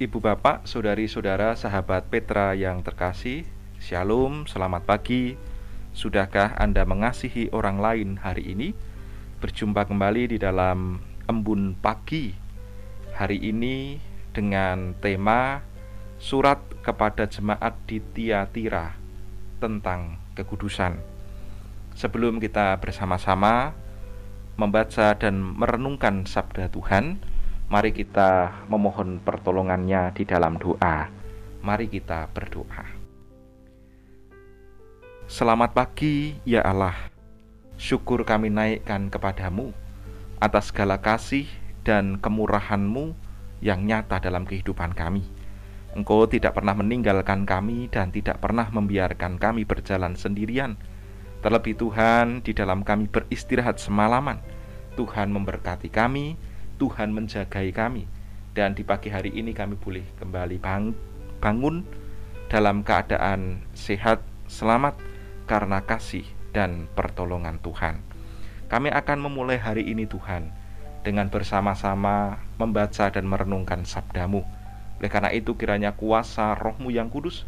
Ibu bapak, saudari-saudara, sahabat Petra yang terkasih, Shalom, selamat pagi. Sudahkah Anda mengasihi orang lain hari ini? Berjumpa kembali di dalam embun pagi hari ini dengan tema surat kepada jemaat di Tiatira tentang kekudusan. Sebelum kita bersama-sama membaca dan merenungkan sabda Tuhan, Mari kita memohon pertolongannya di dalam doa. Mari kita berdoa. Selamat pagi, ya Allah. Syukur kami naikkan kepadamu atas segala kasih dan kemurahan-Mu yang nyata dalam kehidupan kami. Engkau tidak pernah meninggalkan kami dan tidak pernah membiarkan kami berjalan sendirian. Terlebih Tuhan, di dalam kami beristirahat semalaman, Tuhan memberkati kami, Tuhan menjagai kami dan di pagi hari ini kami boleh kembali bang bangun dalam keadaan sehat selamat karena kasih dan pertolongan Tuhan. Kami akan memulai hari ini Tuhan dengan bersama-sama membaca dan merenungkan sabdamu. Oleh karena itu kiranya kuasa rohmu yang kudus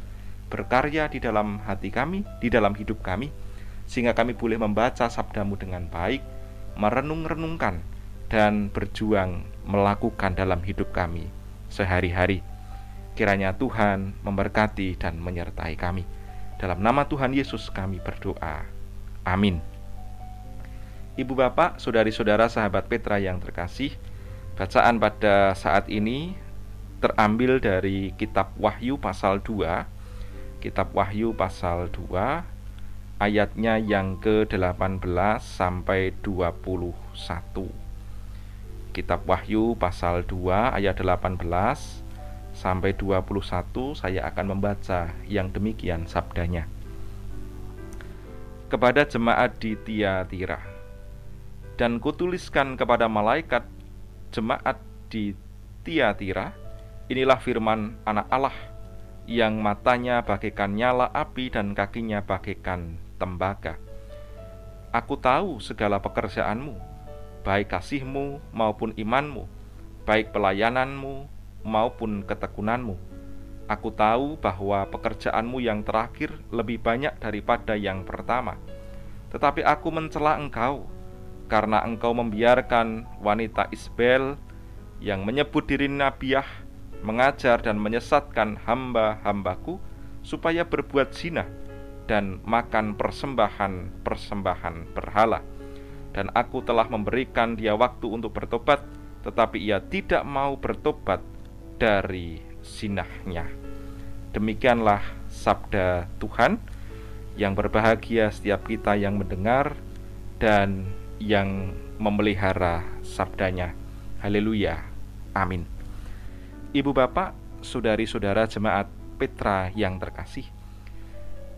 berkarya di dalam hati kami, di dalam hidup kami, sehingga kami boleh membaca sabdamu dengan baik, merenung-renungkan dan berjuang melakukan dalam hidup kami sehari-hari. Kiranya Tuhan memberkati dan menyertai kami. Dalam nama Tuhan Yesus kami berdoa. Amin. Ibu bapak, saudari-saudara sahabat Petra yang terkasih, bacaan pada saat ini terambil dari kitab Wahyu pasal 2. Kitab Wahyu pasal 2 ayatnya yang ke-18 sampai 21 kitab Wahyu pasal 2 ayat 18 sampai 21 saya akan membaca yang demikian sabdanya. Kepada jemaat di Tiatira dan kutuliskan kepada malaikat jemaat di Tiatira inilah firman anak Allah yang matanya bagaikan nyala api dan kakinya bagaikan tembaga. Aku tahu segala pekerjaanmu, baik kasihmu maupun imanmu, baik pelayananmu maupun ketekunanmu. Aku tahu bahwa pekerjaanmu yang terakhir lebih banyak daripada yang pertama. Tetapi aku mencela engkau karena engkau membiarkan wanita Isbel yang menyebut diri nabiah mengajar dan menyesatkan hamba-hambaku supaya berbuat zina dan makan persembahan-persembahan berhala dan aku telah memberikan dia waktu untuk bertobat, tetapi ia tidak mau bertobat dari sinahnya. Demikianlah sabda Tuhan yang berbahagia setiap kita yang mendengar dan yang memelihara sabdanya. Haleluya. Amin. Ibu bapak, saudari-saudara jemaat Petra yang terkasih,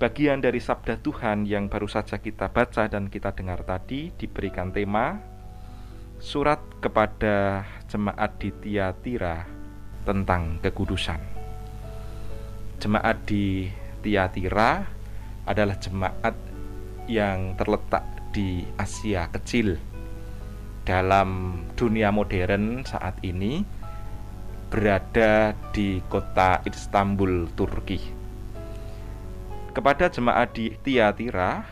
Bagian dari sabda Tuhan yang baru saja kita baca dan kita dengar tadi diberikan tema surat kepada jemaat di Tiatira tentang kekudusan. Jemaat di Tiatira adalah jemaat yang terletak di Asia Kecil. Dalam dunia modern saat ini berada di kota Istanbul, Turki kepada jemaat di Tiatira,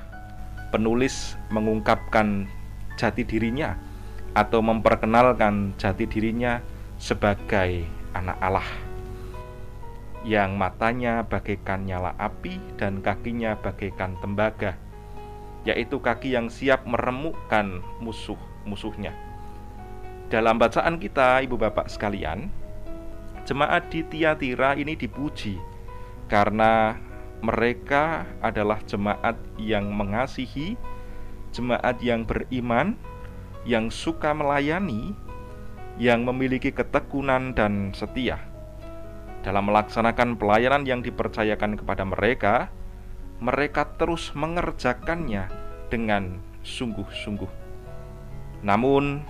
penulis mengungkapkan jati dirinya atau memperkenalkan jati dirinya sebagai anak Allah yang matanya bagaikan nyala api dan kakinya bagaikan tembaga, yaitu kaki yang siap meremukkan musuh-musuhnya. Dalam bacaan kita, ibu bapak sekalian, jemaat di Tiatira ini dipuji karena mereka adalah jemaat yang mengasihi, jemaat yang beriman, yang suka melayani, yang memiliki ketekunan dan setia. Dalam melaksanakan pelayanan yang dipercayakan kepada mereka, mereka terus mengerjakannya dengan sungguh-sungguh. Namun,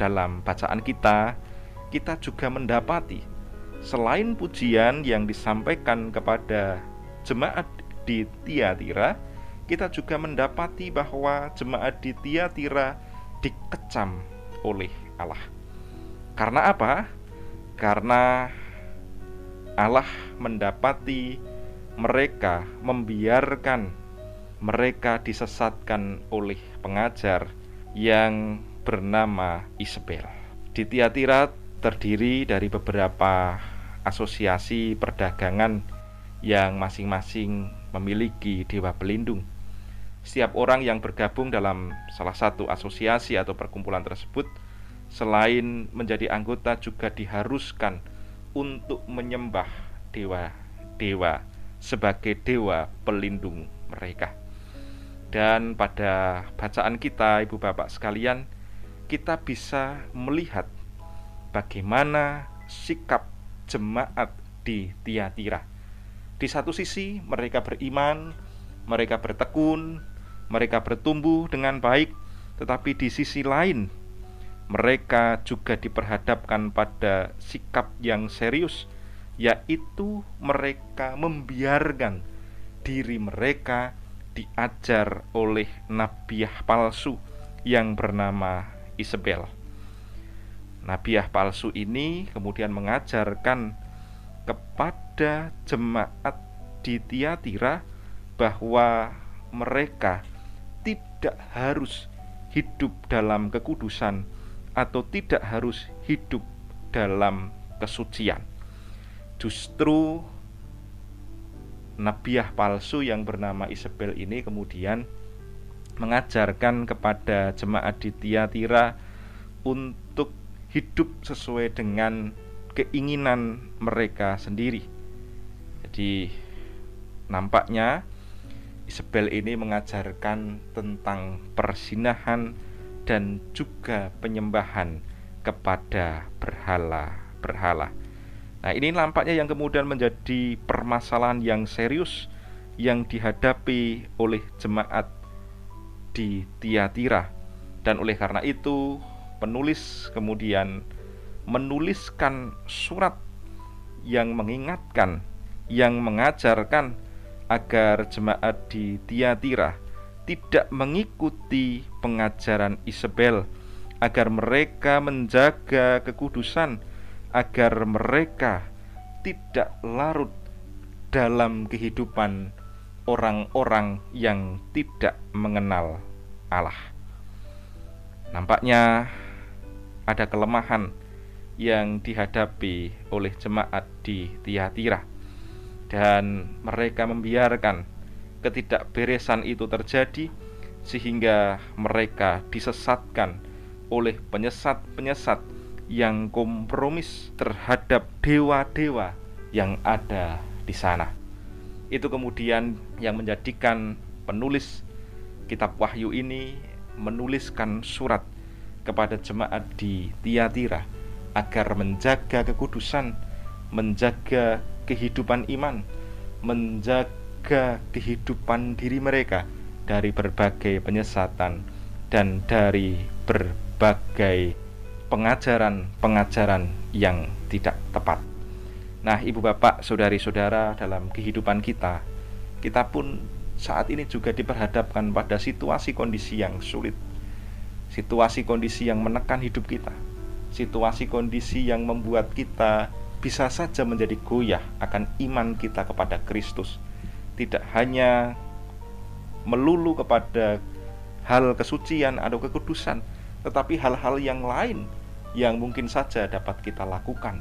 dalam bacaan kita, kita juga mendapati selain pujian yang disampaikan kepada jemaat di Tiatira, kita juga mendapati bahwa jemaat di Tiatira dikecam oleh Allah. Karena apa? Karena Allah mendapati mereka membiarkan mereka disesatkan oleh pengajar yang bernama Isabel. Di Tiatira terdiri dari beberapa asosiasi perdagangan yang masing-masing memiliki dewa pelindung. Setiap orang yang bergabung dalam salah satu asosiasi atau perkumpulan tersebut, selain menjadi anggota, juga diharuskan untuk menyembah dewa-dewa sebagai dewa pelindung mereka. Dan pada bacaan kita, ibu bapak sekalian, kita bisa melihat bagaimana sikap jemaat di Tiatira. Di satu sisi, mereka beriman, mereka bertekun, mereka bertumbuh dengan baik, tetapi di sisi lain mereka juga diperhadapkan pada sikap yang serius, yaitu mereka membiarkan diri mereka diajar oleh nabiah palsu yang bernama Isabel. Nabiah palsu ini kemudian mengajarkan kepada jemaat di Tiatira bahwa mereka tidak harus hidup dalam kekudusan atau tidak harus hidup dalam kesucian. Justru nabiah palsu yang bernama Isabel ini kemudian mengajarkan kepada jemaat di Tiatira untuk hidup sesuai dengan keinginan mereka sendiri. Jadi nampaknya Isabel ini mengajarkan tentang persinahan dan juga penyembahan kepada berhala-berhala. Nah, ini nampaknya yang kemudian menjadi permasalahan yang serius yang dihadapi oleh jemaat di Tiatira. Dan oleh karena itu, penulis kemudian menuliskan surat yang mengingatkan, yang mengajarkan agar jemaat di Tiatira tidak mengikuti pengajaran Isabel agar mereka menjaga kekudusan agar mereka tidak larut dalam kehidupan orang-orang yang tidak mengenal Allah. Nampaknya ada kelemahan yang dihadapi oleh jemaat di Tiatira dan mereka membiarkan ketidakberesan itu terjadi sehingga mereka disesatkan oleh penyesat-penyesat yang kompromis terhadap dewa-dewa yang ada di sana. Itu kemudian yang menjadikan penulis kitab Wahyu ini menuliskan surat kepada jemaat di Tiatira agar menjaga kekudusan, menjaga kehidupan iman, menjaga kehidupan diri mereka dari berbagai penyesatan dan dari berbagai pengajaran-pengajaran yang tidak tepat. Nah, ibu bapak, saudari-saudara, dalam kehidupan kita, kita pun saat ini juga diperhadapkan pada situasi kondisi yang sulit, situasi kondisi yang menekan hidup kita, situasi kondisi yang membuat kita bisa saja menjadi goyah akan iman kita kepada Kristus. Tidak hanya melulu kepada hal kesucian atau kekudusan, tetapi hal-hal yang lain yang mungkin saja dapat kita lakukan.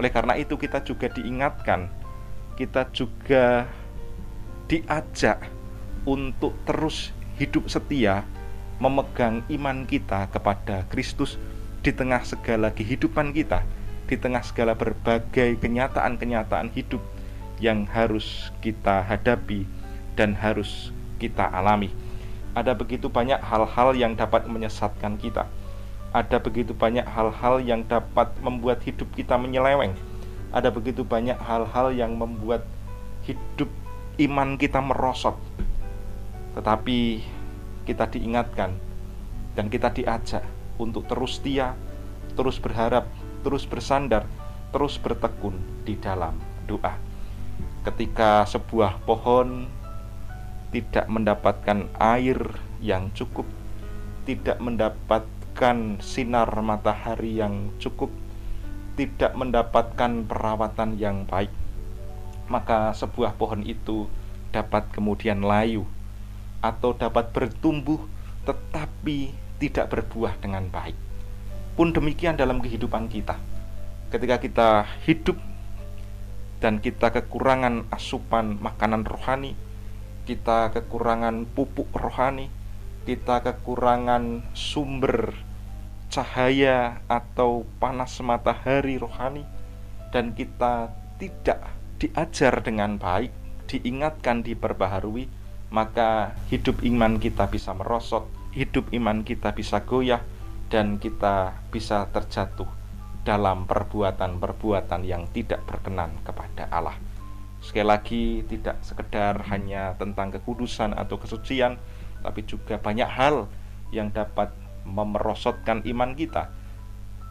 Oleh karena itu, kita juga diingatkan, kita juga diajak untuk terus hidup setia, memegang iman kita kepada Kristus di tengah segala kehidupan kita di tengah segala berbagai kenyataan-kenyataan hidup yang harus kita hadapi dan harus kita alami. Ada begitu banyak hal-hal yang dapat menyesatkan kita. Ada begitu banyak hal-hal yang dapat membuat hidup kita menyeleweng. Ada begitu banyak hal-hal yang membuat hidup iman kita merosot. Tetapi kita diingatkan dan kita diajak untuk terus setia, terus berharap terus bersandar, terus bertekun di dalam doa. Ketika sebuah pohon tidak mendapatkan air yang cukup, tidak mendapatkan sinar matahari yang cukup, tidak mendapatkan perawatan yang baik, maka sebuah pohon itu dapat kemudian layu atau dapat bertumbuh tetapi tidak berbuah dengan baik. Pun demikian dalam kehidupan kita. Ketika kita hidup dan kita kekurangan asupan makanan rohani, kita kekurangan pupuk rohani, kita kekurangan sumber cahaya atau panas matahari rohani, dan kita tidak diajar dengan baik, diingatkan, diperbaharui, maka hidup iman kita bisa merosot, hidup iman kita bisa goyah, dan kita bisa terjatuh dalam perbuatan-perbuatan yang tidak berkenan kepada Allah. Sekali lagi, tidak sekedar hanya tentang kekudusan atau kesucian, tapi juga banyak hal yang dapat memerosotkan iman kita.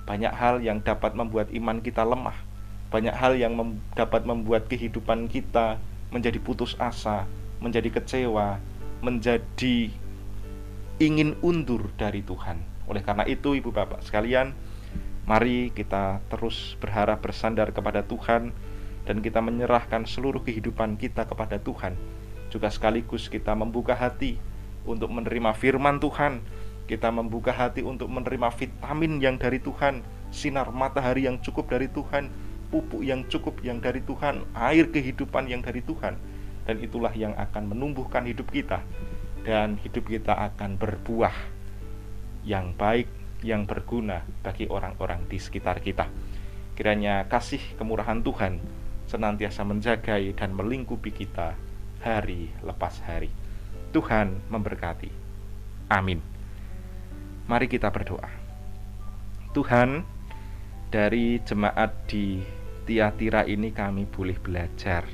Banyak hal yang dapat membuat iman kita lemah. Banyak hal yang mem dapat membuat kehidupan kita menjadi putus asa, menjadi kecewa, menjadi ingin undur dari Tuhan. Oleh karena itu, Ibu Bapak sekalian, Mari kita terus berharap bersandar kepada Tuhan dan kita menyerahkan seluruh kehidupan kita kepada Tuhan. Juga sekaligus kita membuka hati untuk menerima firman Tuhan. Kita membuka hati untuk menerima vitamin yang dari Tuhan, sinar matahari yang cukup dari Tuhan, pupuk yang cukup yang dari Tuhan, air kehidupan yang dari Tuhan. Dan itulah yang akan menumbuhkan hidup kita dan hidup kita akan berbuah yang baik yang berguna bagi orang-orang di sekitar kita. Kiranya kasih kemurahan Tuhan senantiasa menjagai dan melingkupi kita hari lepas hari. Tuhan memberkati. Amin. Mari kita berdoa. Tuhan, dari jemaat di Tiatira ini kami boleh belajar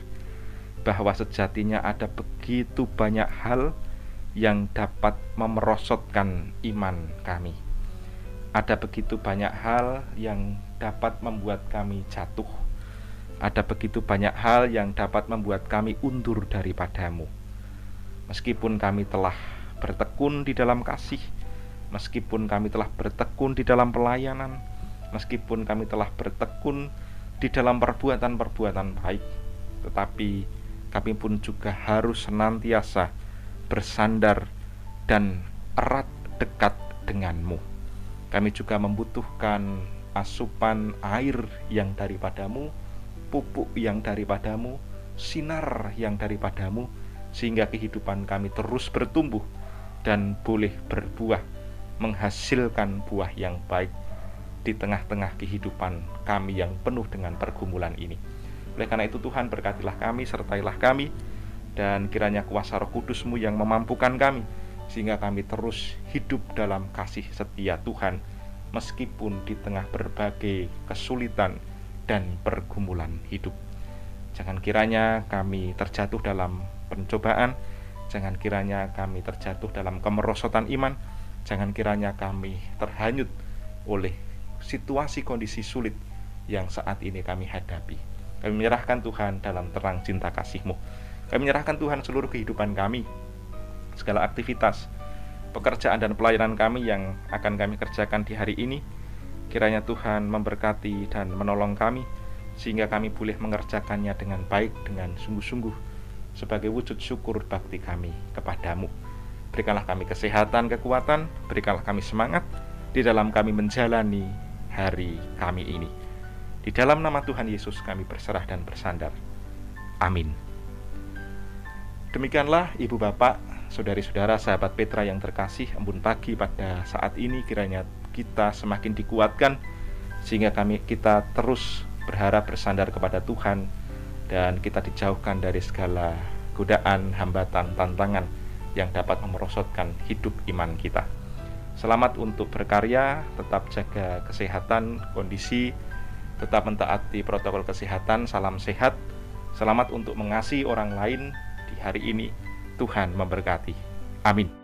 bahwa sejatinya ada begitu banyak hal yang dapat memerosotkan iman kami ada begitu banyak hal yang dapat membuat kami jatuh. Ada begitu banyak hal yang dapat membuat kami undur daripadamu. Meskipun kami telah bertekun di dalam kasih, meskipun kami telah bertekun di dalam pelayanan, meskipun kami telah bertekun di dalam perbuatan-perbuatan baik, tetapi kami pun juga harus senantiasa bersandar dan erat dekat denganmu kami juga membutuhkan asupan air yang daripadamu, pupuk yang daripadamu, sinar yang daripadamu, sehingga kehidupan kami terus bertumbuh dan boleh berbuah, menghasilkan buah yang baik di tengah-tengah kehidupan kami yang penuh dengan pergumulan ini. Oleh karena itu Tuhan berkatilah kami, sertailah kami, dan kiranya kuasa roh kudusmu yang memampukan kami, sehingga kami terus hidup dalam kasih setia Tuhan meskipun di tengah berbagai kesulitan dan pergumulan hidup. Jangan kiranya kami terjatuh dalam pencobaan, jangan kiranya kami terjatuh dalam kemerosotan iman, jangan kiranya kami terhanyut oleh situasi kondisi sulit yang saat ini kami hadapi. Kami menyerahkan Tuhan dalam terang cinta kasih-Mu. Kami menyerahkan Tuhan seluruh kehidupan kami, segala aktivitas, pekerjaan dan pelayanan kami yang akan kami kerjakan di hari ini. Kiranya Tuhan memberkati dan menolong kami, sehingga kami boleh mengerjakannya dengan baik, dengan sungguh-sungguh, sebagai wujud syukur bakti kami kepadamu. Berikanlah kami kesehatan, kekuatan, berikanlah kami semangat di dalam kami menjalani hari kami ini. Di dalam nama Tuhan Yesus kami berserah dan bersandar. Amin. Demikianlah Ibu Bapak, saudari-saudara, sahabat Petra yang terkasih, embun pagi pada saat ini kiranya kita semakin dikuatkan sehingga kami kita terus berharap bersandar kepada Tuhan dan kita dijauhkan dari segala godaan, hambatan, tantangan yang dapat memerosotkan hidup iman kita. Selamat untuk berkarya, tetap jaga kesehatan, kondisi, tetap mentaati protokol kesehatan, salam sehat. Selamat untuk mengasihi orang lain hari ini. Tuhan memberkati. Amin.